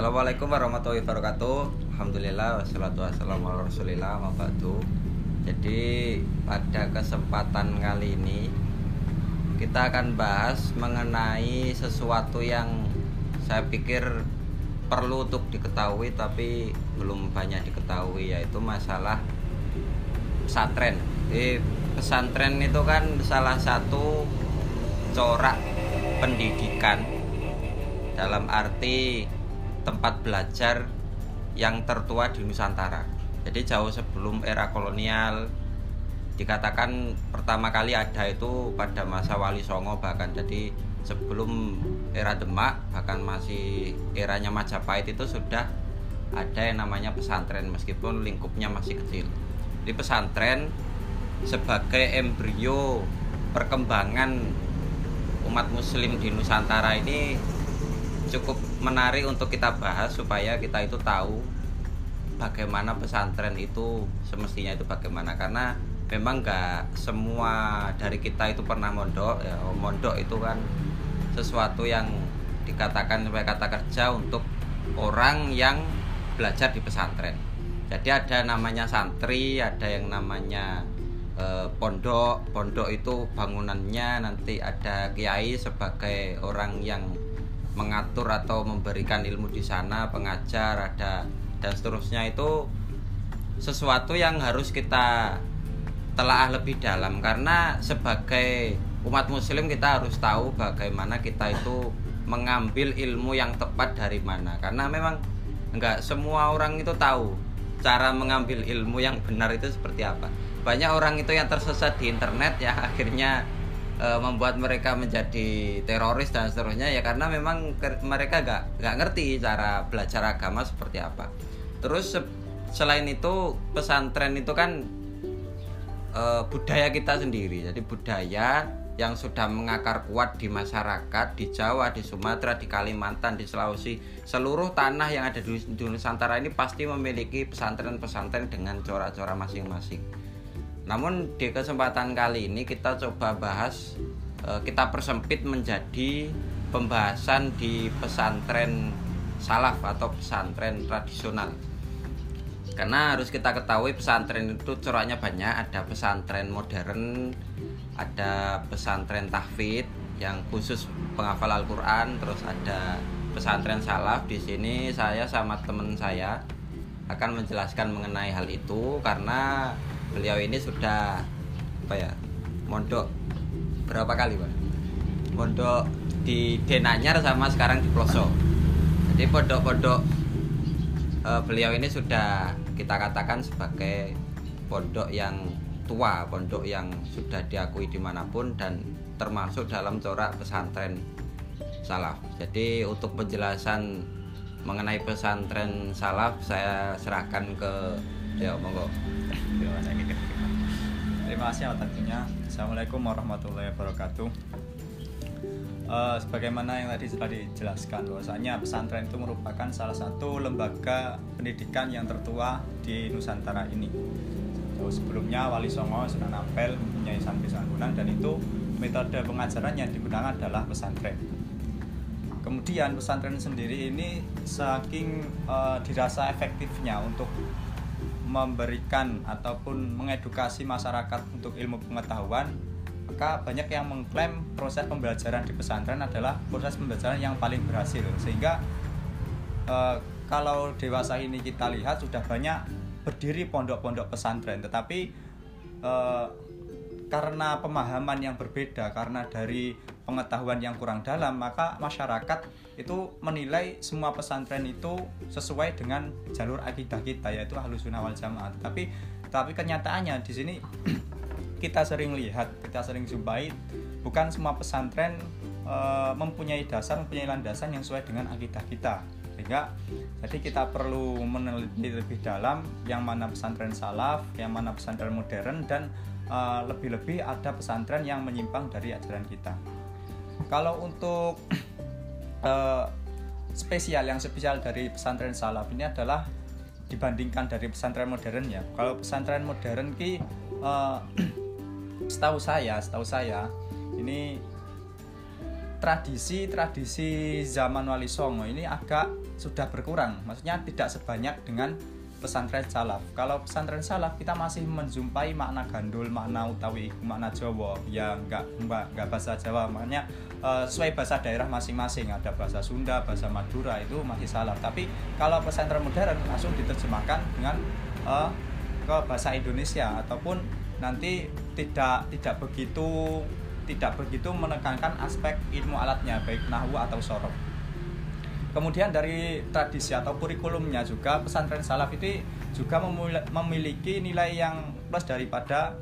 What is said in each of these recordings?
Assalamualaikum warahmatullahi wabarakatuh. Alhamdulillah wassalatu wassalamu ala rasulillah Jadi pada kesempatan kali ini Kita akan bahas mengenai sesuatu yang Saya pikir perlu untuk diketahui Tapi belum banyak diketahui Yaitu masalah pesantren. Jadi pesantren itu kan salah satu corak pendidikan. Dalam arti tempat belajar yang tertua di Nusantara. Jadi jauh sebelum era kolonial dikatakan pertama kali ada itu pada masa Wali Songo bahkan jadi sebelum era Demak bahkan masih eranya Majapahit itu sudah ada yang namanya pesantren meskipun lingkupnya masih kecil. Di pesantren sebagai embrio perkembangan umat muslim di Nusantara ini cukup menarik untuk kita bahas supaya kita itu tahu bagaimana pesantren itu semestinya itu bagaimana. Karena memang nggak semua dari kita itu pernah mondok ya mondok itu kan sesuatu yang dikatakan sebagai kata kerja untuk orang yang belajar di pesantren. Jadi ada namanya santri ada yang namanya eh, pondok. Pondok itu bangunannya nanti ada kiai sebagai orang yang mengatur atau memberikan ilmu di sana, pengajar ada dan seterusnya itu sesuatu yang harus kita telah lebih dalam. Karena sebagai umat muslim kita harus tahu bagaimana kita itu mengambil ilmu yang tepat dari mana. Karena memang enggak semua orang itu tahu cara mengambil ilmu yang benar itu seperti apa. Banyak orang itu yang tersesat di internet ya akhirnya e, membuat mereka menjadi teroris dan seterusnya ya karena memang mereka gak gak ngerti cara belajar agama seperti apa terus se selain itu pesantren itu kan e, budaya kita sendiri jadi budaya yang sudah mengakar kuat di masyarakat di Jawa, di Sumatera, di Kalimantan, di Sulawesi, seluruh tanah yang ada di Nusantara ini pasti memiliki pesantren-pesantren dengan corak-corak masing-masing. Namun di kesempatan kali ini kita coba bahas eh, kita persempit menjadi pembahasan di pesantren salaf atau pesantren tradisional. Karena harus kita ketahui pesantren itu coraknya banyak, ada pesantren modern, ada pesantren tahfidz yang khusus penghafal Al-Qur'an, terus ada pesantren salaf. Di sini saya sama teman saya akan menjelaskan mengenai hal itu karena beliau ini sudah apa ya mondok berapa kali pak? Mondok di Denanyar sama sekarang di Ploso jadi pondok-pondok e, beliau ini sudah kita katakan sebagai pondok yang tua pondok yang sudah diakui di mana pun dan termasuk dalam corak pesantren salaf. Jadi untuk penjelasan mengenai pesantren salaf saya serahkan ke ya monggo. Terima kasih atas waktunya. Assalamualaikum warahmatullahi wabarakatuh. Uh, sebagaimana yang tadi sudah dijelaskan bahwasanya pesantren itu merupakan salah satu lembaga pendidikan yang tertua di Nusantara ini. Jauh sebelumnya Wali Songo Sunan Ampel mempunyai santri sangunan dan itu metode pengajaran yang digunakan adalah pesantren. Kemudian pesantren sendiri ini saking uh, dirasa efektifnya untuk memberikan ataupun mengedukasi masyarakat untuk ilmu pengetahuan maka banyak yang mengklaim proses pembelajaran di pesantren adalah proses pembelajaran yang paling berhasil. Sehingga e, kalau dewasa ini kita lihat sudah banyak berdiri pondok-pondok pesantren tetapi e, karena pemahaman yang berbeda karena dari pengetahuan yang kurang dalam maka masyarakat itu menilai semua pesantren itu sesuai dengan jalur akidah kita yaitu sunnah wal jamaah. Tapi tapi kenyataannya di sini kita sering lihat kita sering jumpai bukan semua pesantren e, mempunyai dasar mempunyai landasan yang sesuai dengan akidah kita. Sehingga jadi kita perlu meneliti lebih dalam yang mana pesantren salaf yang mana pesantren modern dan lebih-lebih uh, ada pesantren yang menyimpang dari ajaran kita. Kalau untuk uh, spesial yang spesial dari pesantren salaf ini adalah dibandingkan dari pesantren modern ya. Kalau pesantren modern ki uh, setahu saya, setahu saya ini tradisi-tradisi zaman Wali Songo ini agak sudah berkurang. Maksudnya tidak sebanyak dengan pesantren salaf. Kalau pesantren salaf kita masih menjumpai makna gandul, makna utawi, makna Jawa. Ya enggak enggak, enggak bahasa Jawa, makanya uh, sesuai bahasa daerah masing-masing. Ada bahasa Sunda, bahasa Madura itu masih salaf. Tapi kalau pesantren modern langsung diterjemahkan dengan uh, ke bahasa Indonesia ataupun nanti tidak tidak begitu tidak begitu menekankan aspek ilmu alatnya baik nahwu atau sorof kemudian dari tradisi atau kurikulumnya juga pesantren salaf itu juga memiliki nilai yang plus daripada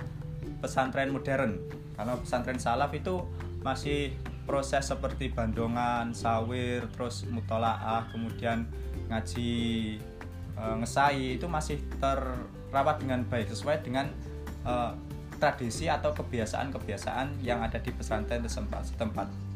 pesantren modern karena pesantren salaf itu masih proses seperti bandongan, sawir, terus mutolaah, kemudian ngaji e, ngesai itu masih terawat dengan baik sesuai dengan e, tradisi atau kebiasaan-kebiasaan yang ada di pesantren setempat.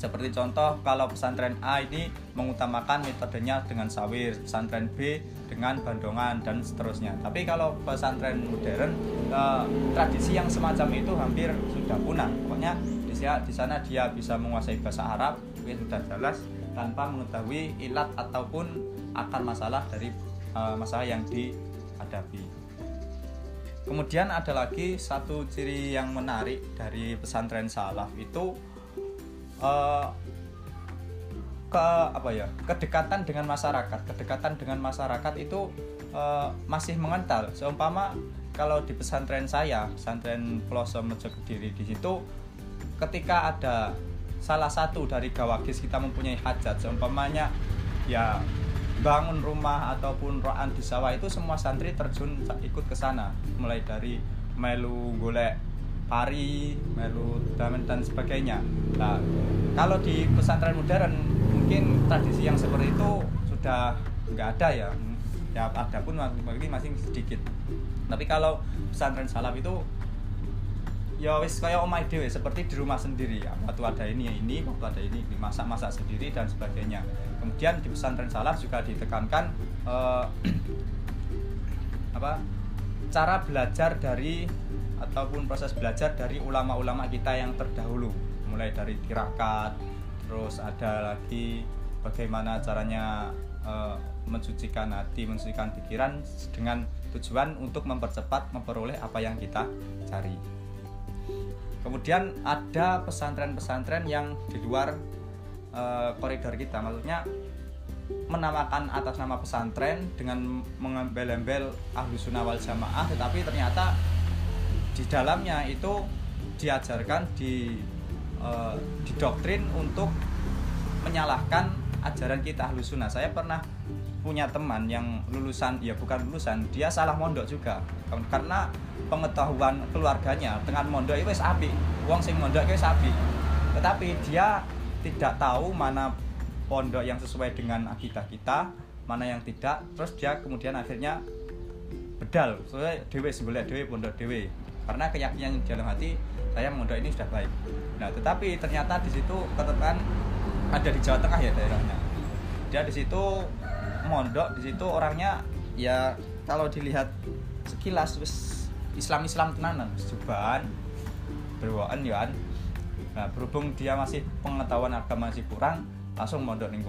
Seperti contoh kalau pesantren A ini mengutamakan metodenya dengan sawir, pesantren B dengan bandongan dan seterusnya. Tapi kalau pesantren modern eh, tradisi yang semacam itu hampir sudah punah. Pokoknya di sana, di sana dia bisa menguasai bahasa Arab, mungkin sudah jelas tanpa mengetahui ilat ataupun akar masalah dari eh, masalah yang dihadapi. Kemudian ada lagi satu ciri yang menarik dari pesantren salaf itu uh, ke apa ya kedekatan dengan masyarakat. Kedekatan dengan masyarakat itu uh, masih mengental. Seumpama kalau di pesantren saya pesantren pelosok Kediri di situ ketika ada salah satu dari gawagis kita mempunyai hajat seumpamanya ya bangun rumah ataupun roan di sawah itu semua santri terjun ikut ke sana. Mulai dari melu golek pari, melu damen dan sebagainya. Nah, kalau di pesantren modern mungkin tradisi yang seperti itu sudah nggak ada ya. Ya ada pun masih masih sedikit. Tapi kalau pesantren salaf itu ya wis kayak omai dewe seperti di rumah sendiri ya. Waktu ada ini ya ini, waktu ada ini dimasak-masak sendiri dan sebagainya. Kemudian di pesantren salaf juga ditekankan eh, apa? cara belajar dari ataupun proses belajar dari ulama-ulama kita yang terdahulu. Mulai dari tirakat terus ada lagi bagaimana caranya e, mensucikan hati mensucikan pikiran dengan tujuan untuk mempercepat memperoleh apa yang kita cari. Kemudian ada pesantren-pesantren yang di luar e, koridor kita. Maksudnya menamakan atas nama pesantren dengan mengembel-embel ahlu sunnah wal jamaah tetapi ternyata di dalamnya itu diajarkan di uh, didoktrin untuk menyalahkan ajaran kita ahlu saya pernah punya teman yang lulusan ya bukan lulusan dia salah mondok juga. Karena pengetahuan keluarganya dengan mondok itu api uang sing mondok itu api tetapi dia tidak tahu mana pondok yang sesuai dengan akidah kita mana yang tidak. Terus dia kemudian akhirnya bedal. Soalnya dewe sebelah dewe pondok dewe karena keyakinan dalam hati saya mondok ini sudah baik. Nah tetapi ternyata di situ ketemuan ada di Jawa Tengah ya daerahnya. Dia di situ mondok di situ orangnya ya kalau dilihat sekilas wis Islam Islam tenanan jubahan berwaan ya nah berhubung dia masih pengetahuan agama masih kurang langsung mondok ning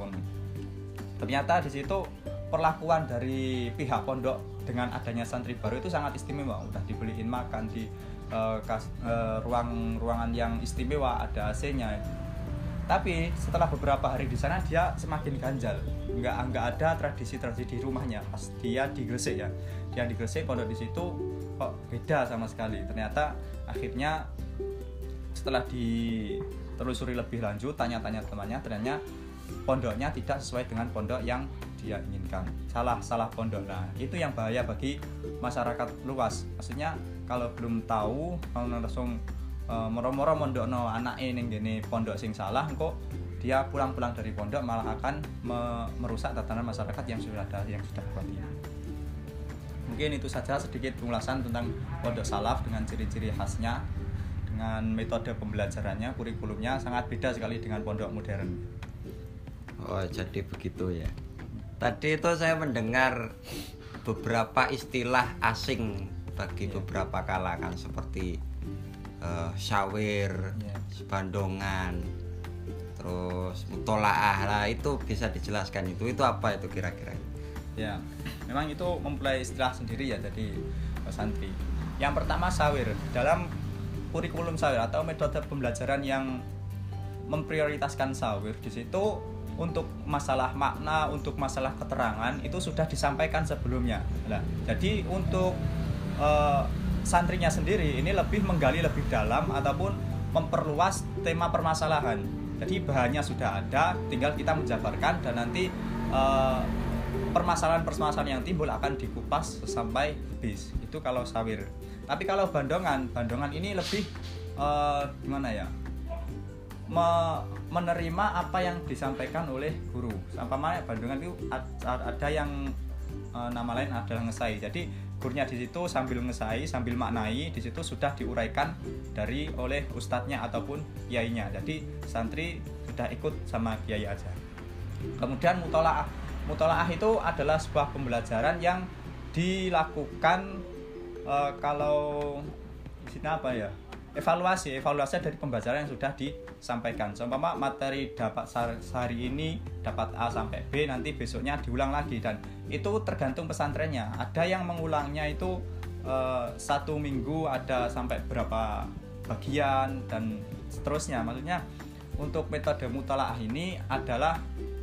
ternyata di situ perlakuan dari pihak pondok dengan adanya santri baru itu sangat istimewa. Udah dibeliin makan di uh, kas, uh, ruang ruangan yang istimewa ada AC-nya tapi setelah beberapa hari di sana dia semakin ganjal. Nggak nggak ada tradisi-tradisi di rumahnya. Pas dia di Gresik ya. Dia di Gresik pondok di situ kok beda sama sekali. Ternyata akhirnya setelah ditelusuri lebih lanjut tanya-tanya temannya ternyata pondoknya tidak sesuai dengan pondok yang dia inginkan salah salah pondok. Nah itu yang bahaya bagi masyarakat luas. Maksudnya kalau belum tahu kalau langsung e, moro-moro mondok no anak ini gini pondok sing salah kok dia pulang-pulang dari pondok malah akan me merusak tatanan masyarakat yang sudah ada yang sudah kuat ini mungkin itu saja sedikit pengulasan tentang pondok salaf dengan ciri-ciri khasnya dengan metode pembelajarannya kurikulumnya. Sangat beda sekali dengan pondok modern. Oh jadi begitu ya Tadi itu saya mendengar beberapa istilah asing bagi yeah. beberapa kalangan seperti uh, syawir, yeah. bandongan. terus mutolaah lah itu bisa dijelaskan itu itu apa itu kira-kira ya memang itu mempunyai istilah sendiri ya jadi santri yang pertama sawir dalam kurikulum sawir atau metode pembelajaran yang memprioritaskan sawir di situ untuk masalah makna, untuk masalah keterangan itu sudah disampaikan sebelumnya. Nah, jadi untuk uh, santrinya sendiri ini lebih menggali lebih dalam ataupun memperluas tema permasalahan. Jadi bahannya sudah ada, tinggal kita menjabarkan dan nanti uh, permasalahan-permasalahan yang timbul akan dikupas sampai habis. Itu kalau sawir. Tapi kalau bandongan, bandongan ini lebih uh, gimana ya? Me menerima apa yang disampaikan oleh guru. Sampai mana bandongan itu ada yang uh, nama lain adalah ngesai. Jadi gurunya di situ sambil ngesai, sambil maknai, di situ sudah diuraikan dari oleh ustadznya ataupun kiainya. Jadi santri sudah ikut sama kiai aja. Kemudian mutolaah. Mutolaah itu adalah sebuah pembelajaran yang dilakukan uh, kalau di sini apa ya? Evaluasi evaluasi dari pembelajaran yang sudah disampaikan. Seumpama materi dapat sehari ini dapat A sampai B nanti besoknya diulang lagi. Dan itu tergantung pesantrennya. Ada yang mengulangnya itu uh, satu minggu ada sampai berapa bagian dan seterusnya. Maksudnya untuk metode mutalaah ini adalah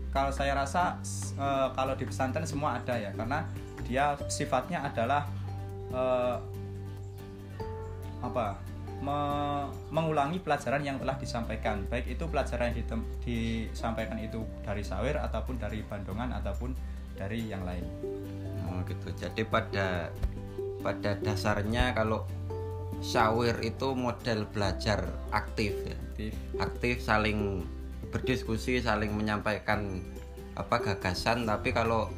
kalau saya rasa uh, kalau di pesantren semua ada ya. Karena dia sifatnya adalah uh, apa me mengulangi pelajaran yang telah disampaikan. Baik itu pelajaran yang disampaikan itu dari Sawir ataupun dari Bandungan ataupun dari yang lain. Oh gitu. Jadi pada pada dasarnya kalau Sawir itu model belajar aktif ya. Aktif, aktif saling berdiskusi saling menyampaikan apa gagasan. Tapi kalau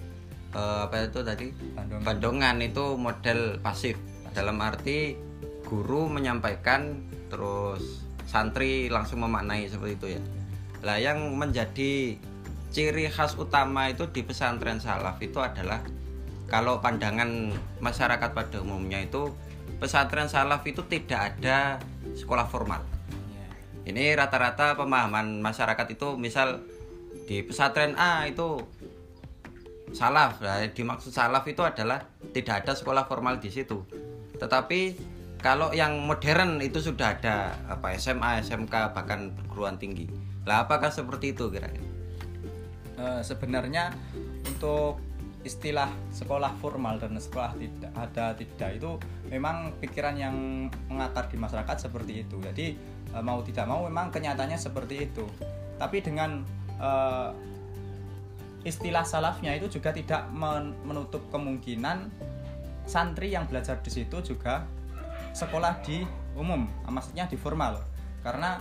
eh, apa itu tadi? Bandungan. Bandungan itu model pasif. Dalam arti guru menyampaikan terus santri langsung memaknai seperti itu ya. Lah yang menjadi ciri khas utama itu di pesantren salaf itu adalah kalau pandangan masyarakat pada umumnya itu pesantren salaf itu tidak ada sekolah formal. Ini rata-rata pemahaman masyarakat itu misal di pesantren A itu salaf. Nah, dimaksud salaf itu adalah tidak ada sekolah formal di situ. Tetapi kalau yang modern itu sudah ada apa SMA, SMK bahkan perguruan tinggi. Lah apakah seperti itu kira-kira? Uh, sebenarnya untuk istilah sekolah formal dan sekolah tidak ada tidak itu memang pikiran yang mengakar di masyarakat seperti itu. Jadi uh, mau tidak mau memang kenyataannya seperti itu. Tapi dengan uh, istilah salafnya itu juga tidak menutup kemungkinan santri yang belajar di situ juga sekolah di umum maksudnya di formal. Karena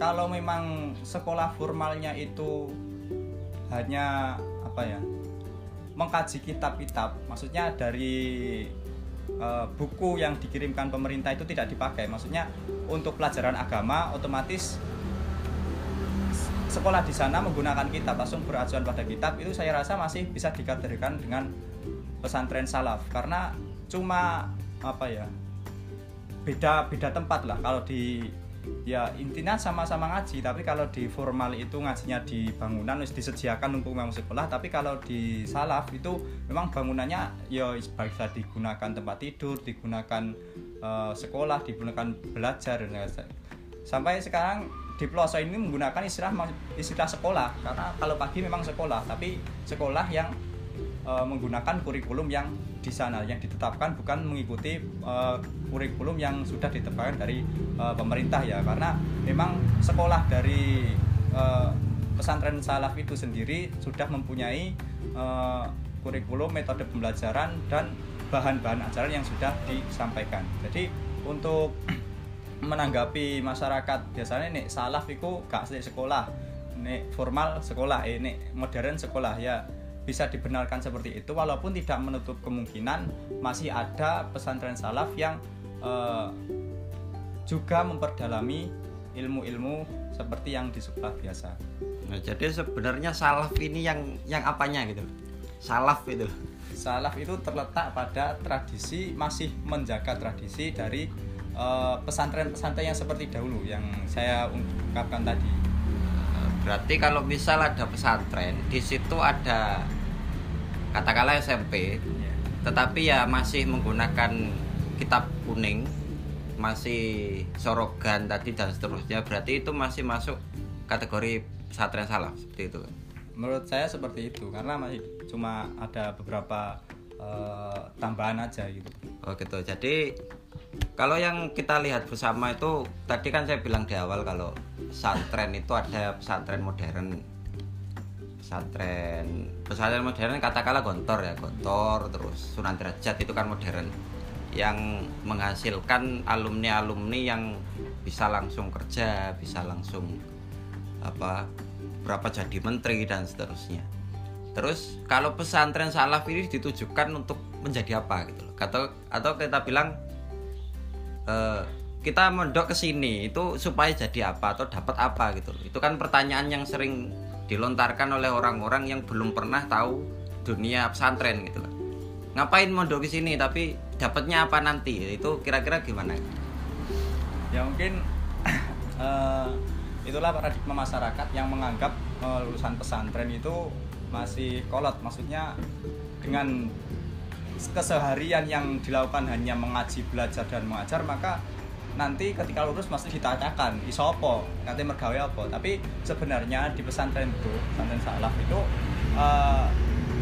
kalau memang sekolah formalnya itu hanya apa ya mengkaji kitab-kitab maksudnya dari uh, buku yang dikirimkan pemerintah itu tidak dipakai. Maksudnya untuk pelajaran agama otomatis sekolah di sana menggunakan kitab langsung beracuan pada kitab. Itu saya rasa masih bisa dikategorikan dengan pesantren salaf. Karena cuma apa ya beda beda tempat lah. Kalau di ya intinya sama-sama ngaji tapi kalau di formal itu ngajinya di bangunan harus disediakan untuk memang sekolah. Tapi kalau di salaf itu memang bangunannya ya bisa digunakan tempat tidur digunakan uh, sekolah digunakan belajar dan sampai sekarang di pelosok ini menggunakan istilah istilah sekolah. Karena kalau pagi memang sekolah tapi sekolah yang uh, menggunakan kurikulum yang di sana yang ditetapkan bukan mengikuti uh, kurikulum yang sudah ditetapkan dari uh, pemerintah ya. Karena memang sekolah dari uh, pesantren salaf itu sendiri sudah mempunyai uh, kurikulum metode pembelajaran dan bahan-bahan ajaran yang sudah disampaikan. Jadi untuk menanggapi masyarakat biasanya nih salaf itu gak sekolah nih formal sekolah ini modern sekolah ya bisa dibenarkan seperti itu walaupun tidak menutup kemungkinan masih ada pesantren salaf yang uh, juga memperdalami ilmu-ilmu seperti yang di sekolah biasa. Nah, jadi sebenarnya salaf ini yang yang apanya gitu? Salaf itu. Salaf itu terletak pada tradisi masih menjaga tradisi dari pesantren-pesantren uh, yang seperti dahulu yang saya ungkapkan tadi Berarti kalau misal ada pesantren, di situ ada katakanlah SMP, Ya. tetapi ya masih menggunakan kitab kuning, masih sorogan tadi dan seterusnya. Berarti itu masih masuk kategori pesantren salaf seperti itu. Menurut saya seperti itu karena masih cuma ada beberapa eh, tambahan aja gitu. Oh gitu. Jadi kalau yang kita lihat bersama itu tadi kan saya bilang di awal kalau pesantren itu ada pesantren modern. Pesantren pesantren modern katakanlah Gontor ya, Gontor terus Sunan Derajat itu kan modern yang menghasilkan alumni-alumni yang bisa langsung kerja, bisa langsung apa berapa jadi menteri dan seterusnya. Terus kalau pesantren salaf ini ditujukan untuk menjadi apa gitu loh. Atau atau kita bilang eh, kita mondok ke sini itu supaya jadi apa atau dapat apa gitu. Itu kan pertanyaan yang sering dilontarkan oleh orang-orang yang belum pernah tahu dunia pesantren gitu loh. Ngapain mondok ke sini tapi dapatnya apa nanti? Itu kira-kira gimana? Ya mungkin eh, itulah paradigma masyarakat yang menganggap eh, lulusan pesantren itu masih kolot, maksudnya dengan keseharian yang dilakukan hanya mengaji, belajar dan mengajar maka nanti ketika lulus masih ditanyakan iso apa? Nanti mergawe apa? Tapi sebenarnya di pesantren itu pesantren salaf itu eh,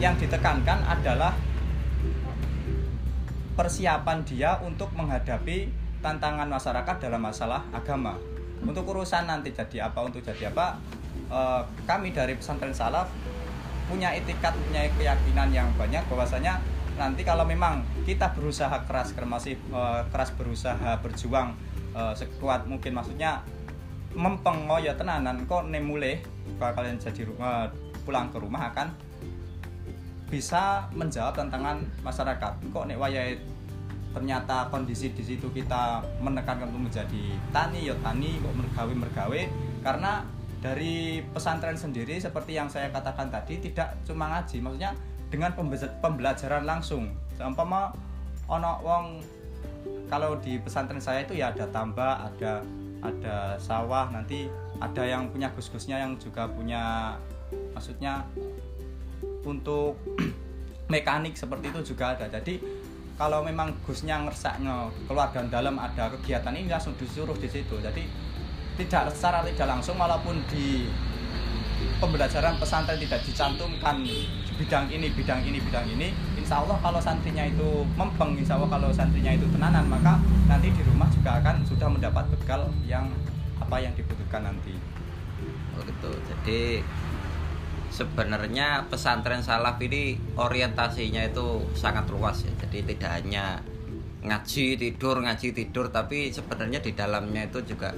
yang ditekankan adalah persiapan dia untuk menghadapi tantangan masyarakat dalam masalah agama. Untuk urusan nanti jadi apa untuk jadi apa eh, kami dari pesantren salaf punya etikat punya keyakinan yang banyak bahwasanya nanti kalau memang kita berusaha keras masih eh, keras berusaha berjuang eh, sekuat mungkin maksudnya mempengoyo tenanan kok nemule kalau kalian jadi ru- eh, pulang ke rumah akan bisa menjawab tantangan masyarakat. Kok nek wayahe ternyata kondisi di situ kita menekankan untuk menjadi tani ya tani kok mergawe mergawe karena dari pesantren sendiri seperti yang saya katakan tadi tidak cuma ngaji maksudnya dengan pembe- pembelajaran langsung. Seumpama ono wong kalau di pesantren saya itu ya ada tambak ada ada sawah nanti ada yang punya gus-gusnya yang juga punya maksudnya untuk mekanik seperti itu juga ada. Jadi kalau memang gusnya ngersaknya keluar dan dalam ada kegiatan ini langsung disuruh di situ. Jadi tidak secara tidak langsung walaupun di pembelajaran pesantren tidak dicantumkan bidang ini bidang ini bidang ini insya Allah kalau santrinya itu mempeng insya Allah kalau santrinya itu tenanan maka nanti di rumah juga akan sudah mendapat bekal yang apa yang dibutuhkan nanti Oh gitu. Jadi sebenarnya pesantren salaf ini orientasinya itu sangat luas ya. Jadi tidak hanya ngaji tidur ngaji tidur tapi sebenarnya di dalamnya itu juga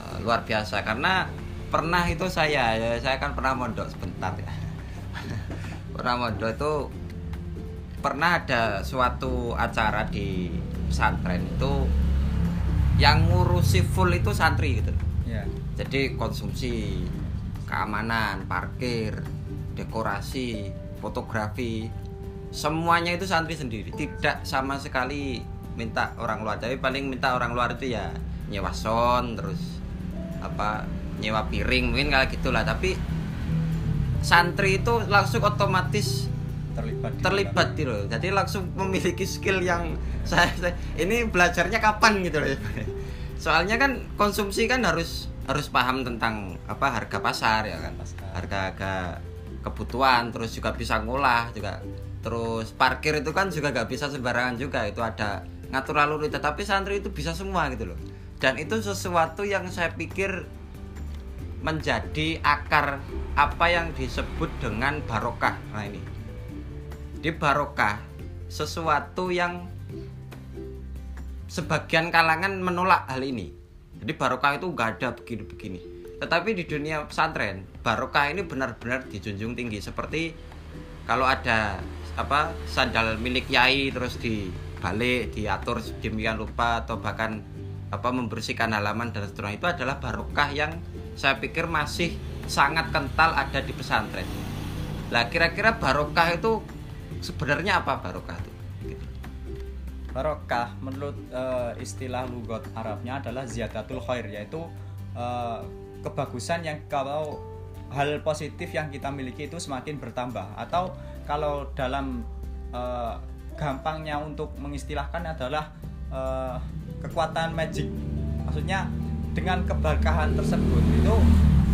eh, luar biasa karena pernah itu saya ya, saya kan pernah mondok sebentar ya. pernah mondok itu pernah ada suatu acara di pesantren itu yang ngurusi full itu santri gitu. Ya jadi konsumsi keamanan parkir dekorasi fotografi semuanya itu santri sendiri. Tidak sama sekali minta orang luar. Tapi paling minta orang luar itu ya nyewa sound terus apa nyewa piring mungkin kayak gitulah. Tapi santri itu langsung otomatis terlibat di terlibat gitu loh. Jadi langsung memiliki skill yang saya, saya- ini belajarnya kapan gitu loh. Soalnya kan konsumsi kan harus harus paham tentang apa harga pasar ya kan. Harga-harga kebutuhan terus juga bisa ngolah juga. Terus parkir itu kan juga gak bisa sembarangan juga itu ada ngatur lalu lintas tapi santri itu bisa semua gitu loh. Dan itu sesuatu yang saya pikir menjadi akar apa yang disebut dengan barokah. Nah ini di barokah sesuatu yang sebagian kalangan menolak hal ini. Jadi barokah itu nggak ada begini-begini. Tetapi di dunia pesantren, barokah ini benar-benar dijunjung tinggi. Seperti kalau ada apa sandal milik yai terus dibalik, diatur sedemikian rupa atau bahkan apa membersihkan halaman dan seterusnya itu adalah barokah yang saya pikir masih sangat kental ada di pesantren. Lah kira-kira barokah itu sebenarnya apa barokah itu? Gitu. Barokah menurut eh, istilah lugot Arabnya adalah ziyadatul khair yaitu eh, kebagusan yang kalau hal positif yang kita miliki itu semakin bertambah atau kalau dalam uh, gampangnya untuk mengistilahkan adalah uh, kekuatan magic maksudnya dengan keberkahan tersebut itu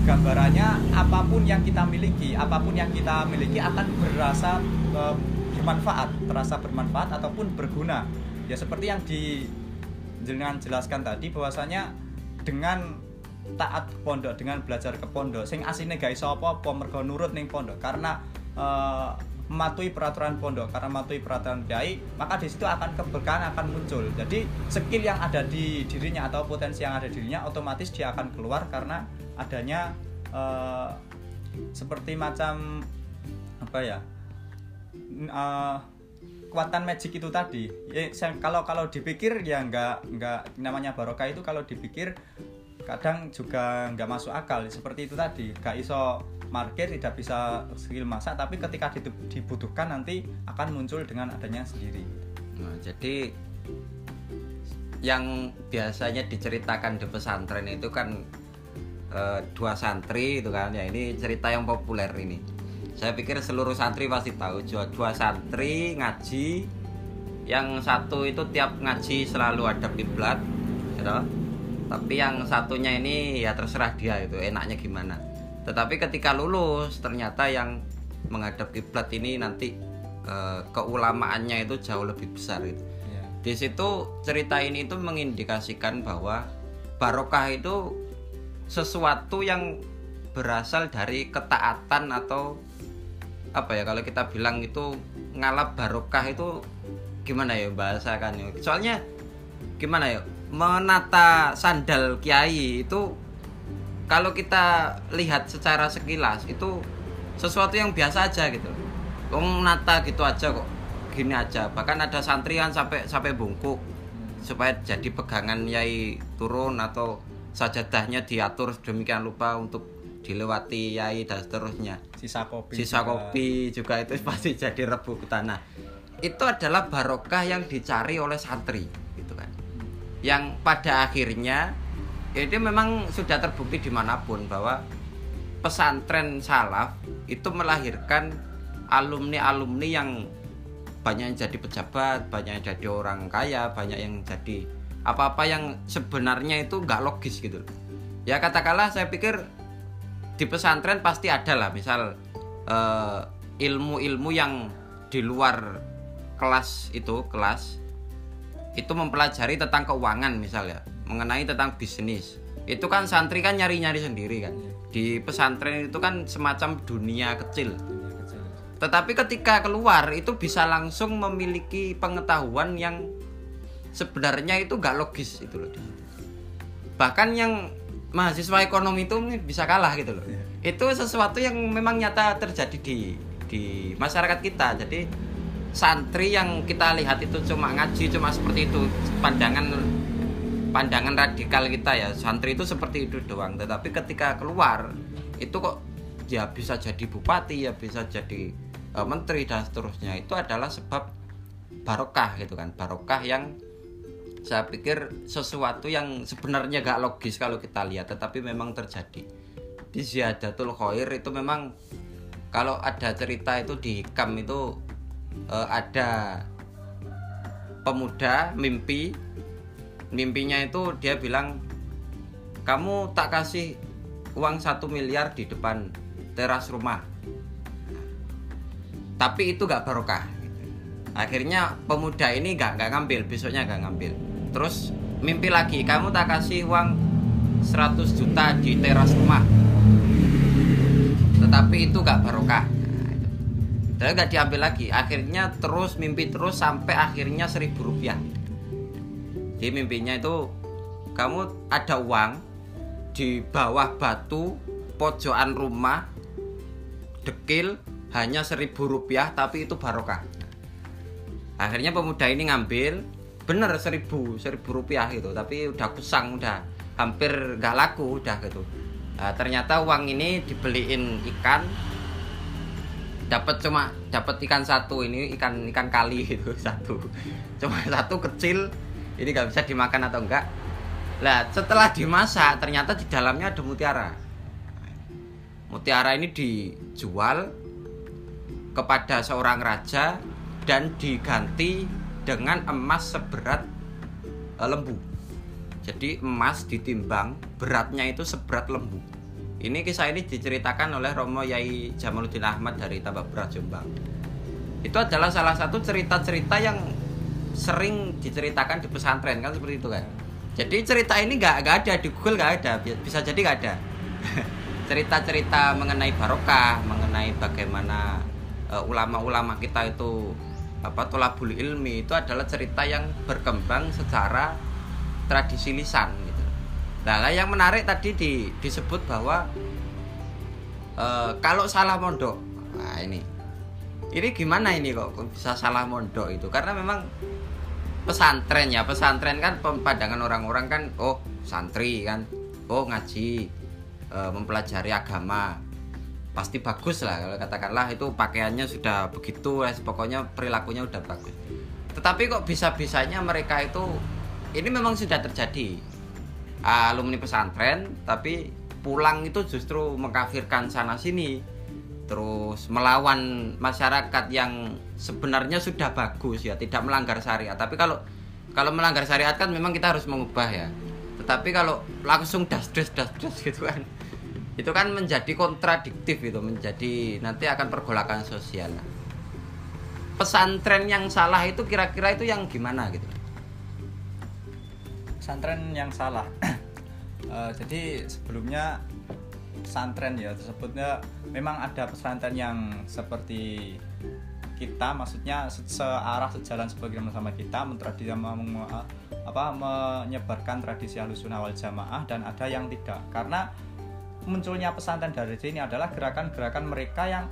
gambarannya apa pun yang kita miliki apa pun yang kita miliki akan berasa uh, bermanfaat terasa bermanfaat ataupun berguna. Ya seperti yang di jenengan jelaskan tadi bahwasanya dengan taat pondok dengan belajar ke pondok sing asine gak iso apa-apa mergo nurut ning pondok. Karena uh, mematuhi peraturan pondok karena mematuhi peraturan kiai maka di situ akan keberkahan akan muncul. Jadi skill yang ada di dirinya atau potensi yang ada di dirinya otomatis dia akan keluar karena adanya uh, seperti macam apa ya uh, kekuatan magic itu tadi. Ya, kalau kalau dipikir ya nggak nggak namanya barokah itu kalau dipikir kadang juga nggak masuk akal. Seperti itu tadi. Gak iso market tidak bisa skill masak tapi ketika dibutuhkan nanti akan muncul dengan adanya sendiri. Nah, jadi yang biasanya diceritakan di pesantren itu kan e, dua santri itu kan. Ya ini cerita yang populer ini saya pikir seluruh santri pasti tahu dua, dua santri ngaji yang satu itu tiap ngaji selalu ada kiblat gitu. tapi yang satunya ini ya terserah dia itu enaknya gimana tetapi ketika lulus ternyata yang menghadap kiblat ini nanti e, keulamaannya itu jauh lebih besar itu ya. di situ cerita ini itu mengindikasikan bahwa barokah itu sesuatu yang berasal dari ketaatan atau apa ya kalau kita bilang itu ngalap barokah itu gimana ya bahasa kan ya soalnya gimana ya menata sandal kiai itu kalau kita lihat secara sekilas itu sesuatu yang biasa aja gitu. Wong nata gitu aja kok gini aja. Bahkan ada santri kan sampai sampai bungkuk supaya jadi pegangan yai turun atau sajadahnya diatur demikian lupa untuk dilewati yai dan seterusnya sisa kopi sisa juga. kopi juga itu pasti jadi rebu tanah itu adalah barokah yang dicari oleh santri gitu kan yang pada akhirnya ini memang sudah terbukti di mana pun bahwa pesantren salaf itu melahirkan alumni-alumni yang banyak yang jadi pejabat, banyak yang jadi orang kaya, banyak yang jadi apa-apa yang sebenarnya itu nggak logis gitu. Ya katakanlah saya pikir di pesantren pasti ada lah misal uh, ilmu-ilmu yang di luar kelas itu kelas itu mempelajari tentang keuangan misalnya mengenai tentang bisnis. Itu kan santri kan nyari-nyari sendiri kan. Di pesantren itu kan semacam dunia kecil. Tetapi ketika keluar itu bisa langsung memiliki pengetahuan yang sebenarnya itu gak logis itu loh bahkan yang mahasiswa ekonomi itu bisa kalah gitu loh. Yeah. Itu sesuatu yang memang nyata terjadi di di masyarakat kita. Jadi santri yang kita lihat itu cuma ngaji cuma seperti itu pandangan pandangan radikal kita ya santri itu seperti itu doang tetapi ketika keluar itu kok ya bisa jadi bupati ya bisa jadi uh, menteri dan seterusnya itu adalah sebab barokah gitu kan barokah yang saya pikir sesuatu yang sebenarnya gak logis kalau kita lihat tetapi memang terjadi. Di Ziyadatul Khair itu memang kalau ada cerita itu di Hikam itu uh, ada pemuda mimpi. Mimpinya itu dia bilang kamu tak kasih uang satu miliar di depan teras rumah. Tapi itu gak barokah. Akhirnya pemuda ini gak, gak ngambil besoknya gak ngambil terus mimpi lagi kamu tak kasih uang 100 juta di teras rumah. Tetapi itu gak barokah. Dan gak diambil lagi. Akhirnya terus mimpi terus sampai akhirnya seribu rupiah. Jadi mimpinya itu kamu ada uang di bawah batu pojokan rumah dekil hanya seribu rupiah tapi itu barokah. Akhirnya pemuda ini ngambil bener seribu seribu rupiah gitu. Tapi udah kusang udah hampir gak laku udah gitu. Nah, ternyata uang ini dibeliin ikan. Dapat cuma dapat ikan satu ini ikan ikan kali itu satu. Cuma satu kecil ini gak bisa dimakan atau enggak. Lah setelah dimasak ternyata di dalamnya ada mutiara. Mutiara ini dijual kepada seorang raja dan diganti dengan emas seberat eh, lembu. Jadi emas ditimbang beratnya itu seberat lembu. Ini kisah ini diceritakan oleh Romo Yai Jamaluddin Ahmad dari Tambak Berat Jombang. Itu adalah salah satu cerita-cerita yang sering diceritakan di pesantren kan seperti itu kan. Jadi cerita ini nggak nggak ada di Google nggak ada, bisa jadi nggak ada. Cerita-cerita mengenai barokah, mengenai bagaimana uh, ulama-ulama kita itu apa tolabul ilmi itu adalah cerita yang berkembang secara tradisi lisan gitu. Nah, yang menarik tadi di, disebut bahwa uh, kalau salah mondok, nah ini, ini gimana ini kok bisa salah mondok itu? Karena memang pesantren ya pesantren kan pandangan orang-orang kan oh santri kan oh ngaji e, mempelajari agama pasti bagus lah kalau katakanlah itu pakaiannya sudah begitu pokoknya perilakunya udah bagus. Tetapi kok bisa-bisanya mereka itu ini memang sudah terjadi. Alumni pesantren tapi pulang itu justru mengkafirkan sana sini terus melawan masyarakat yang sebenarnya sudah bagus ya tidak melanggar syariat. Tapi kalau kalau melanggar syariat kan memang kita harus mengubah ya. Tetapi kalau langsung das das das das gitu kan itu kan menjadi kontradiktif itu menjadi nanti akan pergolakan sosial. Pesantren yang salah itu kira-kira itu yang gimana gitu? Pesantren yang salah. Uh, jadi sebelumnya pesantren ya tersebutnya memang ada pesantren yang seperti kita maksudnya searah sejalan sebagai sama kita mentradisi apa menyebarkan tradisi alusunah wal jamaah dan ada yang tidak. Karena munculnya pesantren dari sini adalah gerakan-gerakan mereka yang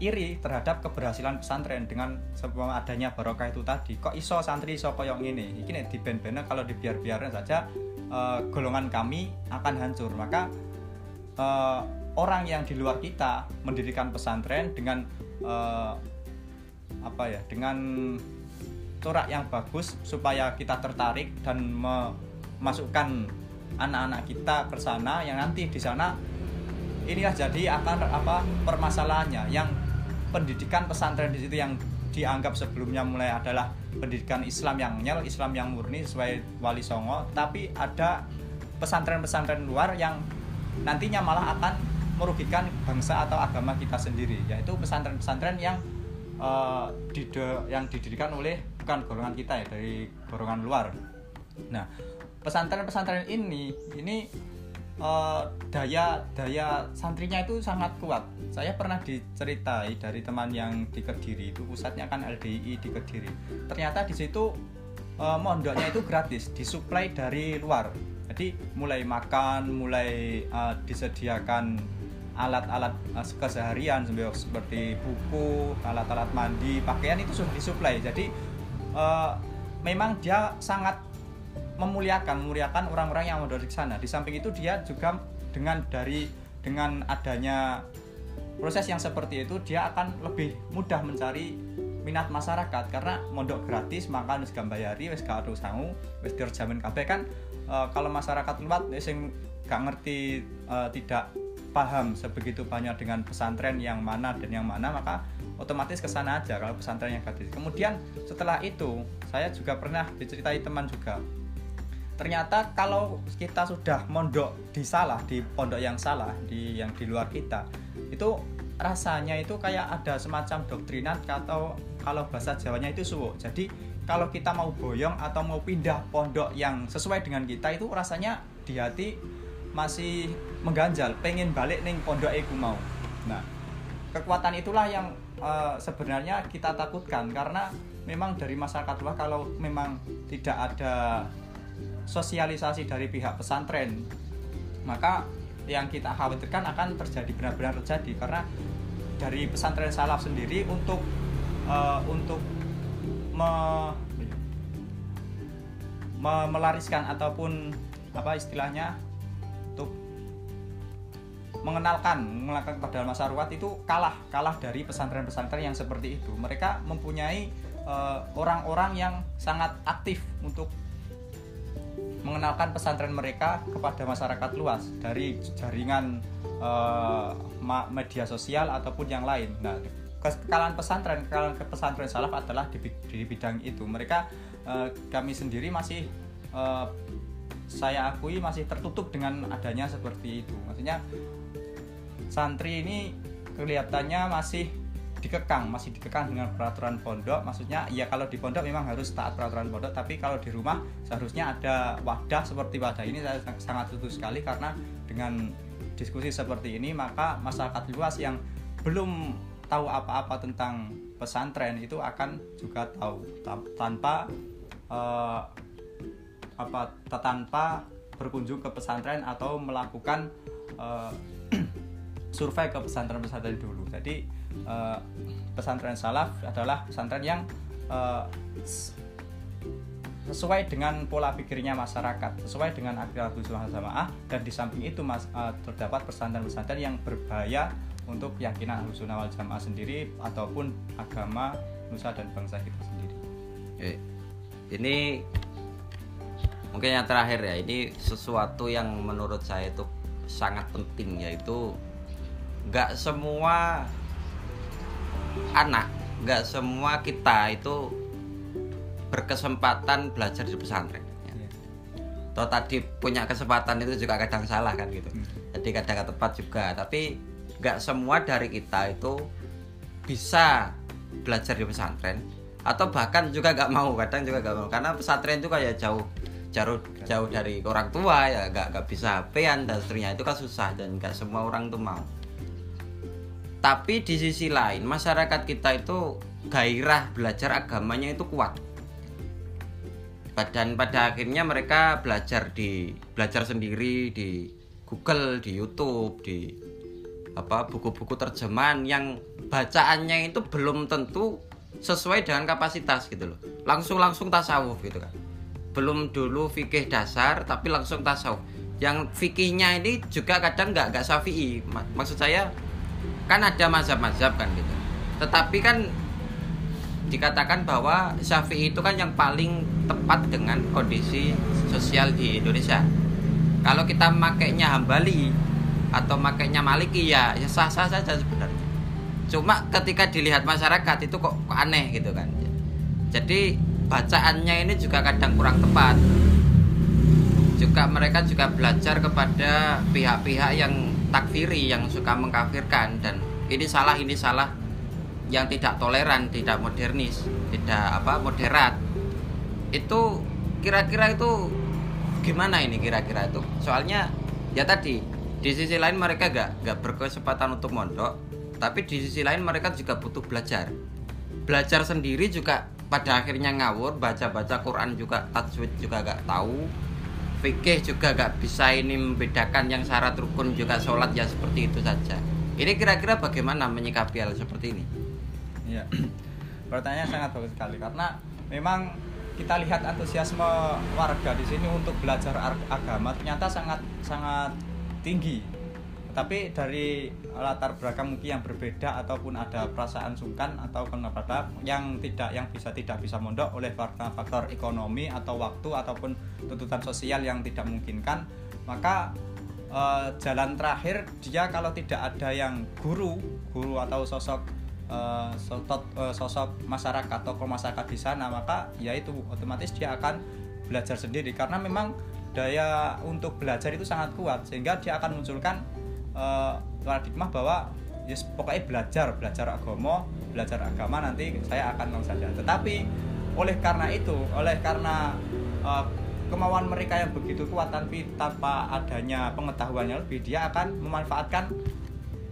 iri terhadap keberhasilan pesantren dengan sebuah adanya barokah itu tadi. Kok iso santri iso koyong ini ini di ben kalau dibiar-biarkan saja uh, golongan kami akan hancur. Maka uh, orang yang di luar kita mendirikan pesantren dengan uh, apa ya dengan corak yang bagus supaya kita tertarik dan memasukkan anak-anak kita ke sana yang nanti di sana inilah jadi akan apa permasalahannya. Yang pendidikan pesantren di situ yang dianggap sebelumnya mulai adalah pendidikan Islam yang nyel, Islam yang murni sesuai Wali Songo, tapi ada pesantren-pesantren luar yang nantinya malah akan merugikan bangsa atau agama kita sendiri yaitu pesantren-pesantren yang uh, dide, yang didirikan oleh bukan golongan kita ya dari golongan luar. Nah pesantren-pesantren ini ini uh, daya daya santrinya itu sangat kuat. Saya pernah diceritai dari teman yang di Kediri itu pusatnya kan LDI di Kediri. Ternyata di situ uh, mondoknya itu gratis disuplai dari luar. Jadi mulai makan mulai uh, disediakan alat-alat uh, keseharian seperti buku alat-alat mandi pakaian itu sudah disuplai. Jadi uh, memang dia sangat memuliakan memuliakan orang-orang yang mau dari sana di samping itu dia juga dengan dari dengan adanya proses yang seperti itu dia akan lebih mudah mencari minat masyarakat karena mondok gratis makan wis gambayari wis gak sangu wis terjamin kabeh kan uh, kalau masyarakat luar sing gak ngerti uh, tidak paham sebegitu banyak dengan pesantren yang mana dan yang mana maka otomatis ke sana aja kalau pesantren yang gratis. Kemudian setelah itu saya juga pernah diceritai teman juga. Ternyata kalau kita sudah mondok di salah di pondok yang salah di yang di luar kita itu rasanya itu kayak ada semacam doktrinat atau kalau bahasa Jawanya itu suwo. Jadi kalau kita mau boyong atau mau pindah pondok yang sesuai dengan kita itu rasanya di hati masih mengganjal pengen balik neng pondok aku mau nah kekuatan itulah yang uh, sebenarnya kita takutkan karena memang dari masyarakat luar kalau memang tidak ada sosialisasi dari pihak pesantren. Maka yang kita khawatirkan akan terjadi benar-benar terjadi karena dari pesantren salaf sendiri untuk uh, untuk me, me, melariskan ataupun apa istilahnya untuk mengenalkan mengenalkan kepada masyarakat itu kalah kalah dari pesantren-pesantren yang seperti itu. Mereka mempunyai eh, orang-orang uh, yang sangat aktif untuk mengenalkan pesantren mereka kepada masyarakat luas dari jaringan uh, media sosial ataupun yang lain. Nah, kekalahan pesantren, kekalahan ke pesantren salaf adalah di, di bidang itu. Mereka uh, kami sendiri masih uh, saya akui masih tertutup dengan adanya seperti itu. Maksudnya santri ini kelihatannya masih dikekang masih dikekang dengan peraturan pondok maksudnya ya kalau di pondok memang harus taat peraturan pondok tapi kalau di rumah seharusnya ada wadah seperti wadah ini saya sangat setuju sekali karena dengan diskusi seperti ini maka masyarakat luas yang belum tahu apa-apa tentang pesantren itu akan juga tahu tanpa uh, apa tanpa berkunjung ke pesantren atau melakukan uh, survei ke pesantren-pesantren dulu. Jadi uh, pesantren salaf adalah pesantren yang uh, sesuai dengan pola pikirnya masyarakat, sesuai dengan akidah sunnah jamaah dan di samping itu mas, uh, terdapat pesantren-pesantren yang berbahaya untuk keyakinan sunnah wal jamaah sendiri ataupun agama nusa dan bangsa kita sendiri. Ini mungkin yang terakhir ya, ini sesuatu yang menurut saya itu sangat penting yaitu nggak semua anak. Nggak semua kita itu berkesempatan belajar di pesantren ya. Toh tadi punya kesempatan itu juga kadang salah kan gitu. Hmm. jadi kadang tepat juga. Tapi nggak semua dari kita itu bisa belajar di pesantren. Atau bahkan juga nggak mau kadang juga nggak mau. Karena pesantren itu kayak jauh jauh jauh dari orang tua ya. Nggak nggak bisa hp dan seterusnya. Itu kan susah dan nggak semua orang tuh mau tapi di sisi lain masyarakat kita itu gairah belajar agamanya itu kuat. Dan pada akhirnya mereka belajar di belajar sendiri di Google di YouTube di apa buku-buku terjemahan yang bacaannya itu belum tentu sesuai dengan kapasitas gitu loh. Langsung langsung tasawuf gitu kan. Belum dulu fikih dasar tapi langsung tasawuf. Yang fikihnya ini juga kadang nggak nggak syafi'i. Maksud saya kan ada mazhab-mazhab kan gitu. Tetapi kan dikatakan bahwa Syafi'i itu kan yang paling tepat dengan kondisi sosial di Indonesia. Kalau kita makainya Hambali atau makainya Maliki ya ya sah-sah saja sebenarnya. Cuma ketika dilihat masyarakat itu kok, kok aneh gitu kan. Jadi bacaannya ini juga kadang kurang tepat. Juga mereka juga belajar kepada pihak-pihak yang takfiri yang suka mengkafirkan. Dan ini salah ini salah yang tidak toleran tidak modernis tidak apa moderat. Itu kira-kira itu gimana ini kira-kira itu? Soalnya ya tadi di sisi lain mereka gak gak berkesempatan untuk mondok tapi di sisi lain mereka juga butuh belajar. Belajar sendiri juga pada akhirnya ngawur baca-baca Quran juga tajwid juga gak tahu fikih juga gak bisa ini membedakan yang syarat rukun juga sholat ya seperti itu saja. Ini kira-kira bagaimana menyikapi hal seperti ini? Ya pertanyaan sangat bagus sekali karena memang kita lihat antusiasme warga di sini untuk belajar agama ternyata sangat sangat tinggi tapi dari latar belakang mungkin yang berbeda ataupun ada perasaan sungkan atau kenapa yang tidak yang bisa tidak bisa mondok oleh faktor, faktor ekonomi atau waktu ataupun tuntutan sosial yang tidak memungkinkan maka uh, jalan terakhir dia kalau tidak ada yang guru guru atau sosok uh, sosok, uh, sosok masyarakat atau masyarakat di sana maka ya itu otomatis dia akan belajar sendiri. Karena memang daya untuk belajar itu sangat kuat sehingga dia akan munculkan uh, bahwa yes, pokoknya belajar belajar agama belajar agama nanti saya akan mau saja tetapi oleh karena itu oleh karena uh, kemauan mereka yang begitu kuat tapi tanpa adanya pengetahuannya lebih dia akan memanfaatkan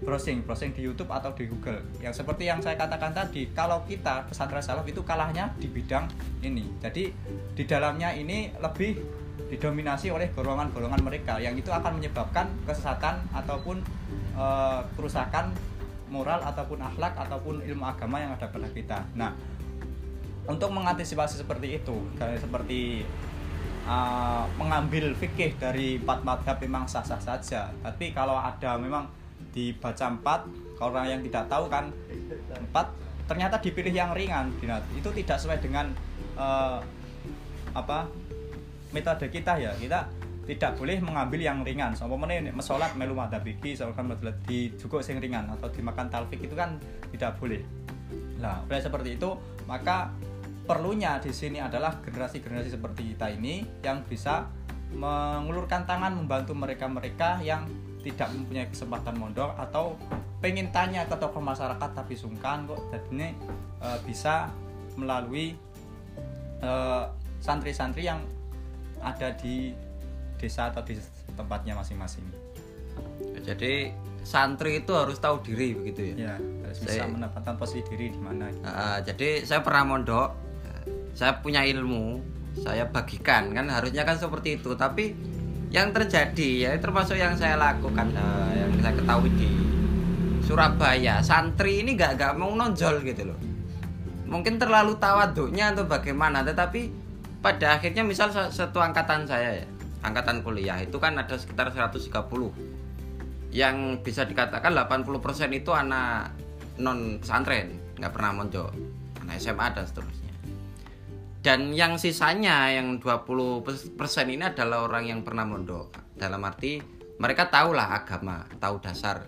browsing browsing di YouTube atau di Google. Yang seperti yang saya katakan tadi kalau kita pesantren salaf itu kalahnya di bidang ini. Jadi di dalamnya ini lebih didominasi oleh golongan-golongan mereka yang itu akan menyebabkan kesesatan ataupun e, kerusakan moral ataupun akhlak ataupun ilmu agama yang ada pada kita. Nah, untuk mengantisipasi seperti itu, kayak seperti uh, mengambil fikih dari empat madhab memang sah-sah saja. Tapi kalau ada memang dibaca empat, kalau orang yang tidak tahu kan empat, ternyata dipilih yang ringan, itu tidak sesuai dengan uh, apa metode kita ya. Kita tidak boleh mengambil yang ringan. Sama mana mesolat melu madhab iki kan di cukup sing ringan atau dimakan talfik itu kan tidak boleh. Nah oleh seperti itu maka perlunya di sini adalah generasi-generasi seperti kita ini yang bisa mengulurkan tangan membantu mereka-mereka yang tidak mempunyai kesempatan mondok atau pengen tanya ke tokoh masyarakat tapi sungkan kok. Jadi ini e, bisa melalui santri santri-santri yang ada di desa atau di tempatnya masing-masing. Jadi santri itu harus tahu diri begitu ya? Ya, harus bisa saya, menempatkan posisi diri di mana. Uh, jadi saya pernah mondok saya punya ilmu saya bagikan kan harusnya kan seperti itu tapi yang terjadi ya termasuk yang saya lakukan uh, yang saya ketahui di Surabaya santri ini gak gak mau nonjol gitu loh mungkin terlalu tawaduknya atau bagaimana tetapi pada akhirnya misal satu angkatan saya ya angkatan kuliah itu kan ada sekitar 130 yang bisa dikatakan 80% itu anak non pesantren nggak pernah mondok anak SMA dan seterusnya. Dan yang sisanya yang 20% ini adalah orang yang pernah mondok. Dalam arti mereka tahulah agama tahu dasar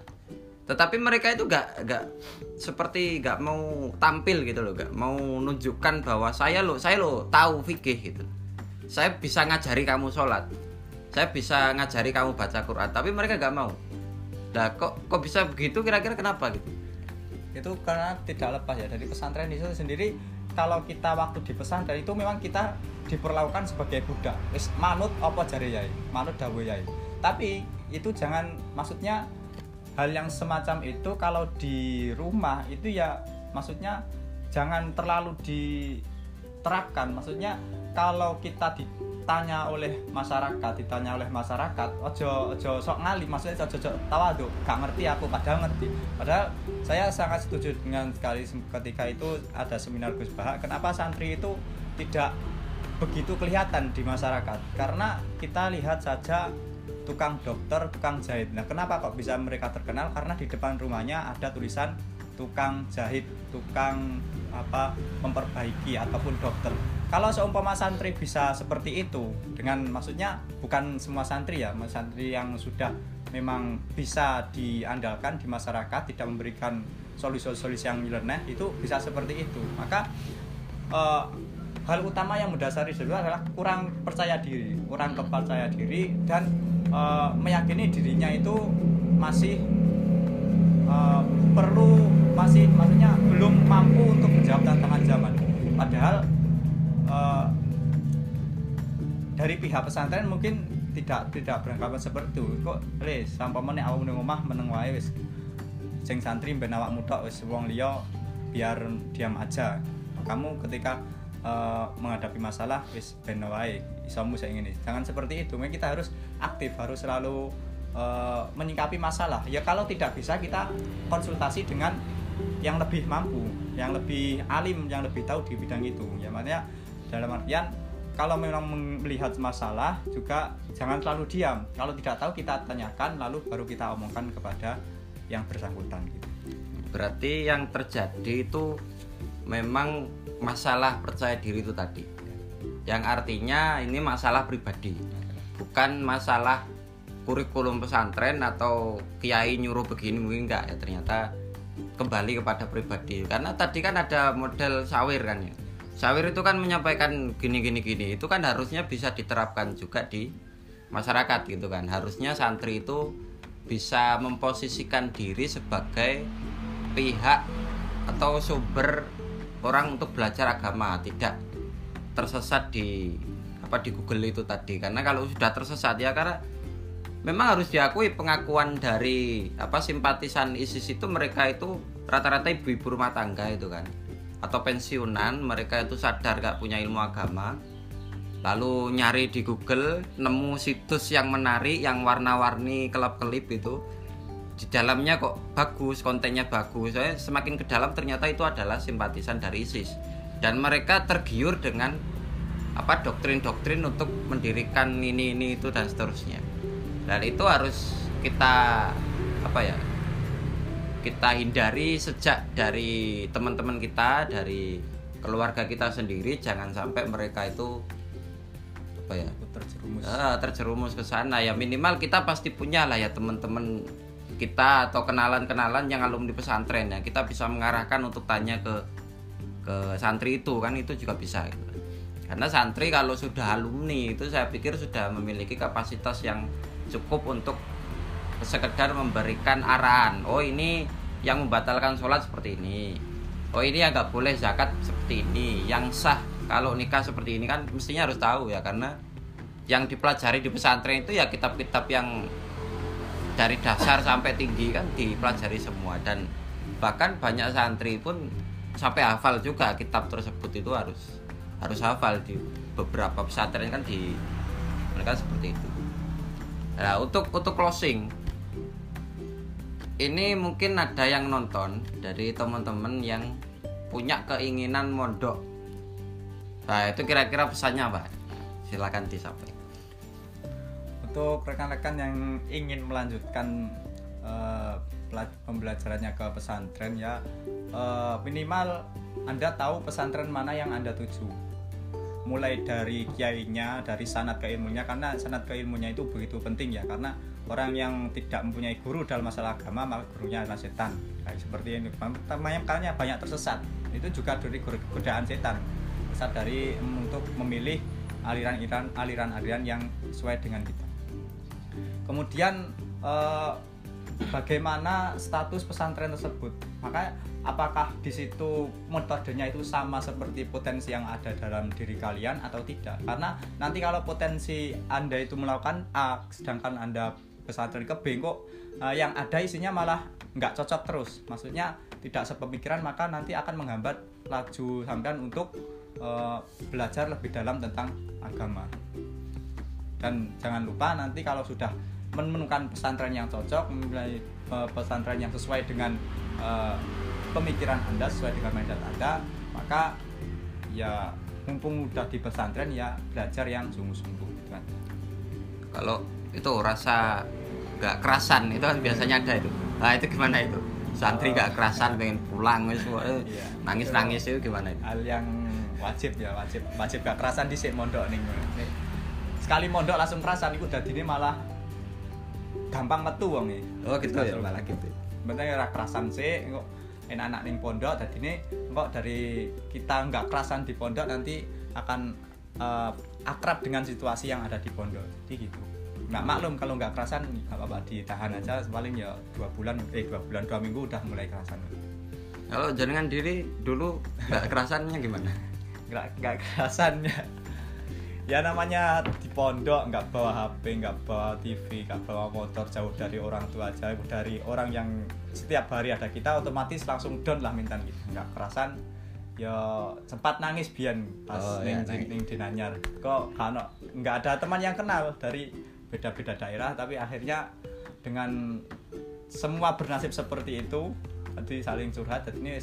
tetapi mereka itu gak gak seperti gak mau tampil gitu loh gak mau menunjukkan bahwa saya lo saya lo tahu fikih gitu. Saya bisa ngajari kamu sholat. Saya bisa ngajari kamu baca Quran tapi mereka gak mau. Nah kok kok bisa begitu? Kira-kira kenapa gitu? Itu karena tidak lepas ya. Dari pesantren itu sendiri kalau kita waktu di pesantren itu memang kita diperlakukan sebagai budak. Manut apa jari yai? Manut dawe yai. Tapi itu jangan maksudnya hal yang semacam itu kalau di rumah itu ya maksudnya jangan terlalu diterapkan. Maksudnya kalau kita ditanya oleh masyarakat ditanya oleh masyarakat ojo ojo sok ngali maksudnya ojo ojo tawadu gak ngerti aku padahal ngerti. Padahal saya sangat setuju dengan sekali ketika itu ada seminar Gus Bahak kenapa santri itu tidak begitu kelihatan di masyarakat? Karena kita lihat saja tukang dokter, tukang jahit. Nah, kenapa kok bisa mereka terkenal? Karena di depan rumahnya ada tulisan tukang jahit, tukang apa memperbaiki ataupun dokter kalau seumpama santri bisa seperti itu dengan maksudnya bukan semua santri ya santri yang sudah memang bisa diandalkan di masyarakat tidak memberikan solusi-solusi yang nyeleneh itu bisa seperti itu maka uh, hal utama yang mendasari dulu adalah kurang percaya diri kurang kepercaya diri dan uh, meyakini dirinya itu masih uh, perlu masih maksudnya belum mampu untuk menjawab tantangan zaman. Padahal uh, dari pihak pesantren mungkin tidak tidak beranggapan seperti itu. Kok le sampai mana awak meneng omah meneng wae wis sing santri ben awak muda wis wong liya biar diam aja. Kamu ketika uh, menghadapi masalah wis ben isomu saya ini. Jangan seperti itu. Mungkin kita harus aktif harus selalu uh, menyikapi masalah. Ya kalau tidak bisa kita konsultasi dengan yang lebih mampu yang lebih alim yang lebih tahu di bidang itu. Ya makanya dalam artian kalau memang melihat masalah juga jangan terlalu diam. Kalau tidak tahu kita tanyakan lalu baru kita omongkan kepada yang bersangkutan gitu. Berarti yang terjadi itu memang masalah percaya diri itu tadi yang artinya ini masalah pribadi. Bukan masalah kurikulum pesantren atau kiai nyuruh begini mungkin enggak ya. Ternyata kembali kepada pribadi. Karena tadi kan ada model sawir kan ya. Sawir itu kan menyampaikan gini gini gini. Itu kan harusnya bisa diterapkan juga di masyarakat gitu kan. Harusnya santri itu bisa memposisikan diri sebagai pihak atau sumber orang untuk belajar agama. Tidak tersesat di apa di Google itu tadi. Karena kalau sudah tersesat ya karena memang harus diakui pengakuan dari apa simpatisan ISIS itu mereka itu rata-rata ibu-ibu rumah tangga itu kan. Atau pensiunan mereka itu sadar gak punya ilmu agama. Lalu nyari di Google nemu situs yang menarik yang warna-warni kelap-kelip itu. Di dalamnya kok bagus kontennya bagus. Semakin ke dalam ternyata itu adalah simpatisan dari ISIS dan mereka tergiur dengan apa doktrin-doktrin untuk mendirikan ini ini itu dan seterusnya. Dan itu harus kita apa ya kita hindari sejak dari teman-teman kita dari keluarga kita sendiri jangan sampai mereka itu apa ya terjerumus. Uh, terjerumus ke sana. Ya minimal kita pasti punya lah ya teman-teman kita atau kenalan-kenalan yang alumni pesantren ya. Kita bisa mengarahkan untuk tanya ke ke santri itu kan itu juga bisa gitu. karena santri kalau sudah alumni itu saya pikir sudah memiliki kapasitas yang cukup untuk sekedar memberikan arahan oh ini yang membatalkan sholat seperti ini. Oh ini agak boleh zakat seperti ini. Yang sah kalau nikah seperti ini kan mestinya harus tahu ya karena yang dipelajari di pesantren itu ya kitab-kitab yang dari dasar sampai tinggi kan dipelajari semua. Dan bahkan banyak santri pun sampai hafal juga kitab tersebut itu harus harus hafal di beberapa pesantren kan di mereka seperti itu. Nah, untuk untuk closing ini mungkin ada yang nonton dari teman-teman yang punya keinginan mondok. Nah, itu kira-kira pesannya apa? Silakan disampaikan untuk rekan-rekan yang ingin melanjutkan uh, pembelajarannya ke pesantren ya. Uh, minimal anda tahu pesantren mana yang anda tuju. Mulai dari kiainya dari sanat keilmunya karena sanat keilmunya itu begitu penting ya karena orang yang tidak mempunyai guru dalam masalah agama maka gurunya adalah setan. Kayak seperti ini. Makanya banyak tersesat. Itu juga dari godaan setan. Besar dari untuk memilih aliran-aliran aliran-aliran yang sesuai dengan kita. Kemudian eh, bagaimana status pesantren tersebut? Maka apakah di situ metodenya itu sama seperti potensi yang ada dalam diri kalian atau tidak? Karena nanti kalau potensi anda itu melakukan A sedangkan anda pesantren ke B kok uh, yang ada isinya malah nggak cocok terus. Maksudnya tidak sepemikiran maka nanti akan menghambat laju sampean untuk uh, belajar lebih dalam tentang agama. Dan jangan lupa nanti kalau sudah menemukan pesantren yang cocok, memilih uh, pesantren yang sesuai dengan uh, pemikiran Anda, sesuai dengan mandat Anda, maka ya mumpung udah di pesantren ya belajar yang sungguh-sungguh gitu kan. Kalau itu rasa gak kerasan itu kan biasanya ada itu. Nah itu gimana itu? Santri gak kerasan pengen pulang wis iya. nangis-nangis itu gimana itu? Hal yang wajib ya wajib wajib gak kerasan di mondok nih sekali mondok langsung kerasan itu udah ini malah gampang metu wong oh gitu ya? malah gitu Bentar ora kerasan sih kok enak-enak ning pondok dadi ini kok dari kita nggak kerasan di pondok nanti akan uh, akrab dengan situasi yang ada di pondok. Jadi gitu. Nggak maklum kalau nggak kerasan nggak apa-apa ditahan aja. Paling ya dua bulan eh dua bulan dua minggu udah mulai kerasan. Kalau jaringan diri dulu nggak kerasannya gimana? Nggak nggak kerasannya ya namanya di pondok nggak bawa HP nggak bawa TV nggak bawa motor jauh dari orang tua jauh dari orang yang setiap hari ada kita otomatis langsung down lah minta gitu nggak kerasan. Ya sempat nangis bian pas oh, ya, neng, dinanyar. Kok kano nggak ada teman yang kenal dari beda-beda daerah tapi akhirnya dengan semua bernasib seperti itu jadi saling curhat jadi ini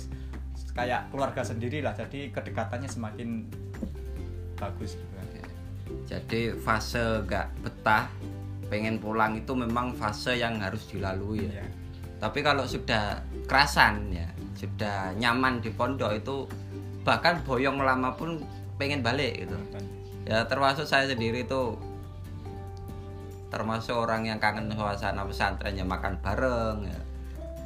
kayak keluarga sendiri lah jadi kedekatannya semakin bagus gitu jadi fase gak betah pengen pulang itu memang fase yang harus dilalui ya. Tapi kalau sudah kerasan ya, sudah nyaman di pondok itu bahkan boyong lama pun pengen balik gitu. Ya termasuk saya sendiri itu termasuk orang yang kangen suasana pesantren ya makan bareng ya.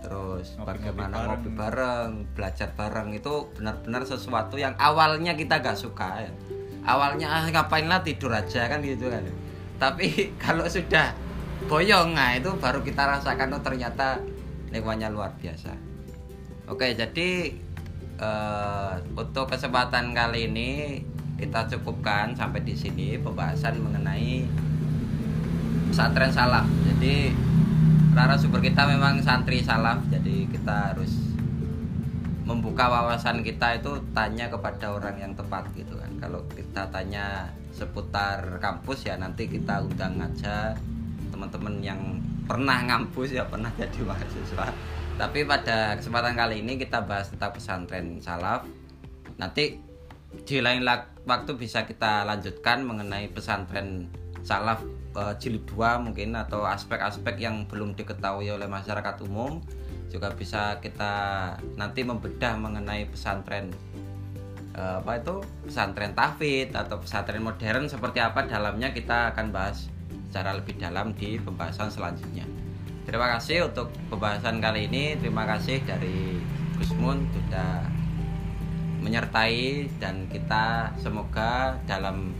Terus ngopi, bagaimana ngopi bareng. ngopi bareng, belajar bareng itu benar-benar sesuatu yang awalnya kita gak suka ya awalnya ah, ngapain lah tidur aja kan gitu kan. Tapi kalau sudah boyong nah itu baru kita rasakan oh ternyata nikmatnya luar biasa. Oke jadi uh, untuk kesempatan kali ini kita cukupkan sampai di sini pembahasan mengenai pesantren salaf. Jadi rara super kita memang santri salaf jadi kita harus membuka wawasan kita itu tanya kepada orang yang tepat gitu kan. Kalau kita tanya seputar kampus ya nanti kita undang aja teman-teman yang pernah ngampus ya pernah jadi mahasiswa. Tapi pada kesempatan kali ini kita bahas tentang pesantren salaf. Nanti di lain waktu bisa kita lanjutkan mengenai pesantren salaf uh, jilid 2 mungkin atau aspek-aspek yang belum diketahui oleh masyarakat umum juga bisa kita nanti membedah mengenai pesantren eh, apa itu pesantren tahfidz atau pesantren modern seperti apa dalamnya kita akan bahas secara lebih dalam di pembahasan selanjutnya. Terima kasih untuk pembahasan kali ini. Terima kasih dari Gusmun sudah menyertai dan kita semoga dalam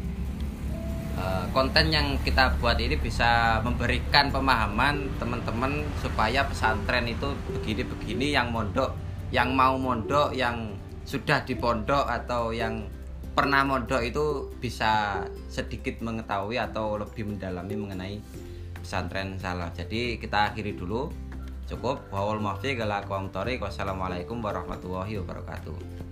uh, konten yang kita buat ini bisa memberikan pemahaman teman-teman supaya pesantren itu begini-begini yang mondok, yang mau mondok, yang sudah di pondok atau yang pernah mondok itu bisa sedikit mengetahui atau lebih mendalami mengenai pesantren salah. Jadi kita akhiri dulu. Cukup. Wassalamualaikum warahmatullahi wabarakatuh.